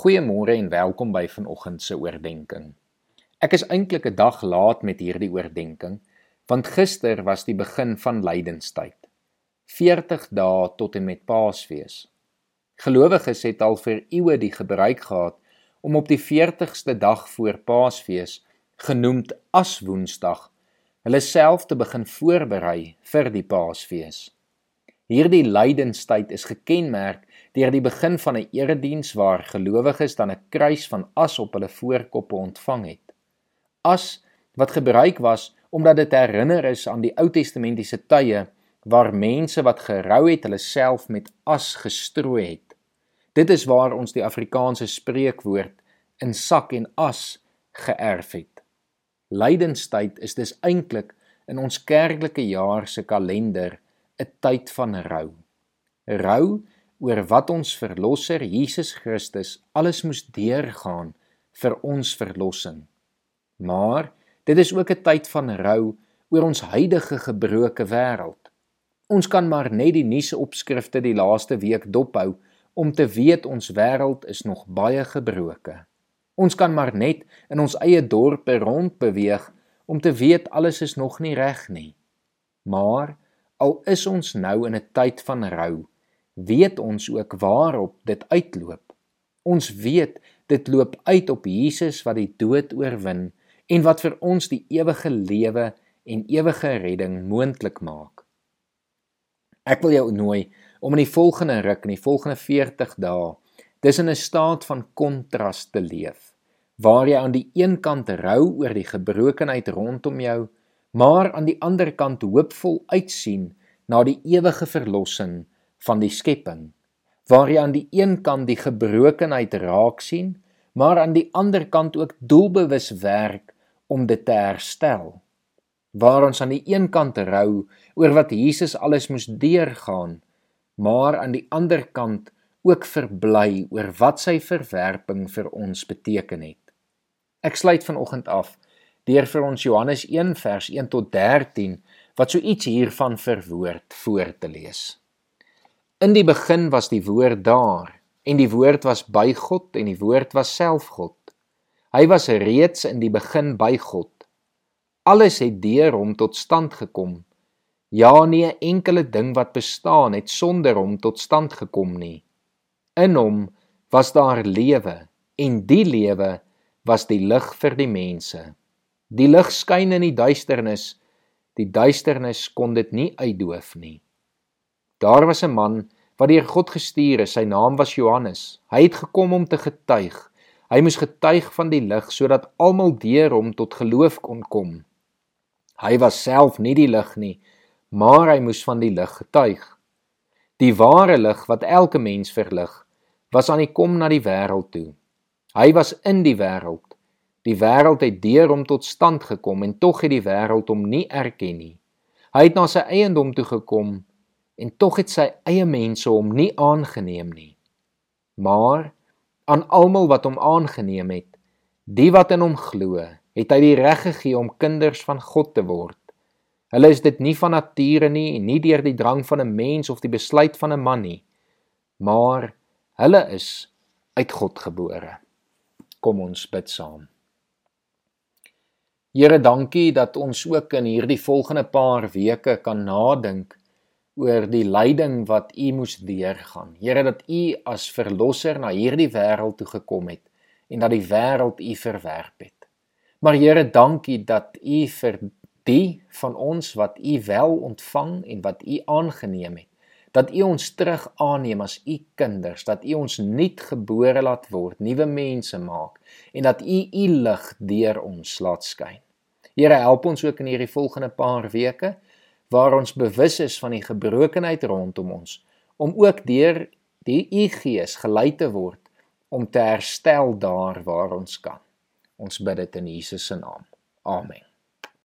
Goeiemôre en welkom by vanoggend se oordeenking. Ek is eintlik 'n dag laat met hierdie oordeenking, want gister was die begin van lydenstyd. 40 dae tot en met Paasfees. Gelowiges het al vir eeue die gebruik gehad om op die 40ste dag voor Paasfees, genoemd as Woensdag, hulle self te begin voorberei vir die Paasfees. Hierdie lydenstyd is gekenmerk deur die begin van 'n erediens waar gelowiges dan 'n kruis van as op hulle voorkoppe ontvang het. As wat gebruik was omdat dit herinner is aan die Ou Testamentiese tye waar mense wat gerou het hulle self met as gestrooi het. Dit is waar ons die Afrikaanse spreekwoord in sak en as geërf het. Lydenstyd is dus eintlik in ons kerklike jaar se kalender 'n tyd van rou. Rou oor wat ons verlosser Jesus Christus alles moes deurgaan vir ons verlossing. Maar dit is ook 'n tyd van rou oor ons huidige gebroke wêreld. Ons kan maar net die nuus opskrifte die laaste week dophou om te weet ons wêreld is nog baie gebroke. Ons kan maar net in ons eie dorpe rond beweeg om te weet alles is nog nie reg nie. Maar Al is ons nou in 'n tyd van rou, weet ons ook waarop dit uitloop. Ons weet dit loop uit op Jesus wat die dood oorwin en wat vir ons die ewige lewe en ewige redding moontlik maak. Ek wil jou nooi om in die volgende ruk en die volgende 40 dae in 'n staat van kontras te leef waar jy aan die een kant rou oor die gebrokenheid rondom jou maar aan die ander kant hoopvol uitsien na die ewige verlossing van die skepping waar jy aan die een kant die gebrokenheid raak sien maar aan die ander kant ook doelbewus werk om dit te herstel waar ons aan die een kant rou oor wat Jesus alles moes deurgaan maar aan die ander kant ook verbly oor wat sy verwerping vir ons beteken het. Ek sluit vanoggend af deur vir ons Johannes 1 vers 1 tot 13 wat so iets hiervan verwoord voor te lees. In die begin was die woord daar en die woord was by God en die woord was self God. Hy was reeds in die begin by God. Alles het deur hom tot stand gekom. Ja, nie 'n enkele ding wat bestaan het sonder hom tot stand gekom nie. In hom was daar lewe en die lewe was die lig vir die mense. Die lig skyn in die duisternis. Die duisternis kon dit nie uitdoof nie. Daar was 'n man wat deur God gestuur is. Sy naam was Johannes. Hy het gekom om te getuig. Hy moes getuig van die lig sodat almal deur hom tot geloof kon kom. Hy was self nie die lig nie, maar hy moes van die lig getuig. Die ware lig wat elke mens verlig, was aan die kom na die wêreld toe. Hy was in die wêreld, Die wêreld het deur hom tot stand gekom en tog het die wêreld hom nie erken nie. Hy het na sy eiendom toe gekom en tog het sy eie mense hom nie aangeneem nie. Maar aan almal wat hom aangeneem het, die wat in hom glo, het hy die reg gegee om kinders van God te word. Hulle is dit nie van nature nie en nie deur die drang van 'n mens of die besluit van 'n man nie, maar hulle is uit God gebore. Kom ons bid saam. Here, dankie dat ons ook in hierdie volgende paar weke kan nadink oor die lyding wat U moes deurgaan. Here, dat U as verlosser na hierdie wêreld toe gekom het en dat die wêreld U verwerp het. Maar Here, dankie dat U vir die van ons wat U wel ontvang en wat U aangeneem het, dat U ons terug aanneem as U kinders, dat U ons nuut gebore laat word, nuwe mense maak en dat U U lig deur ons laat skyn. Here, help ons ook in hierdie volgende paar weke waar ons bewus is van die gebrokenheid rondom ons om ook deur die U Gees gelei te word om te herstel daar waar ons kan. Ons bid dit in Jesus se naam. Amen.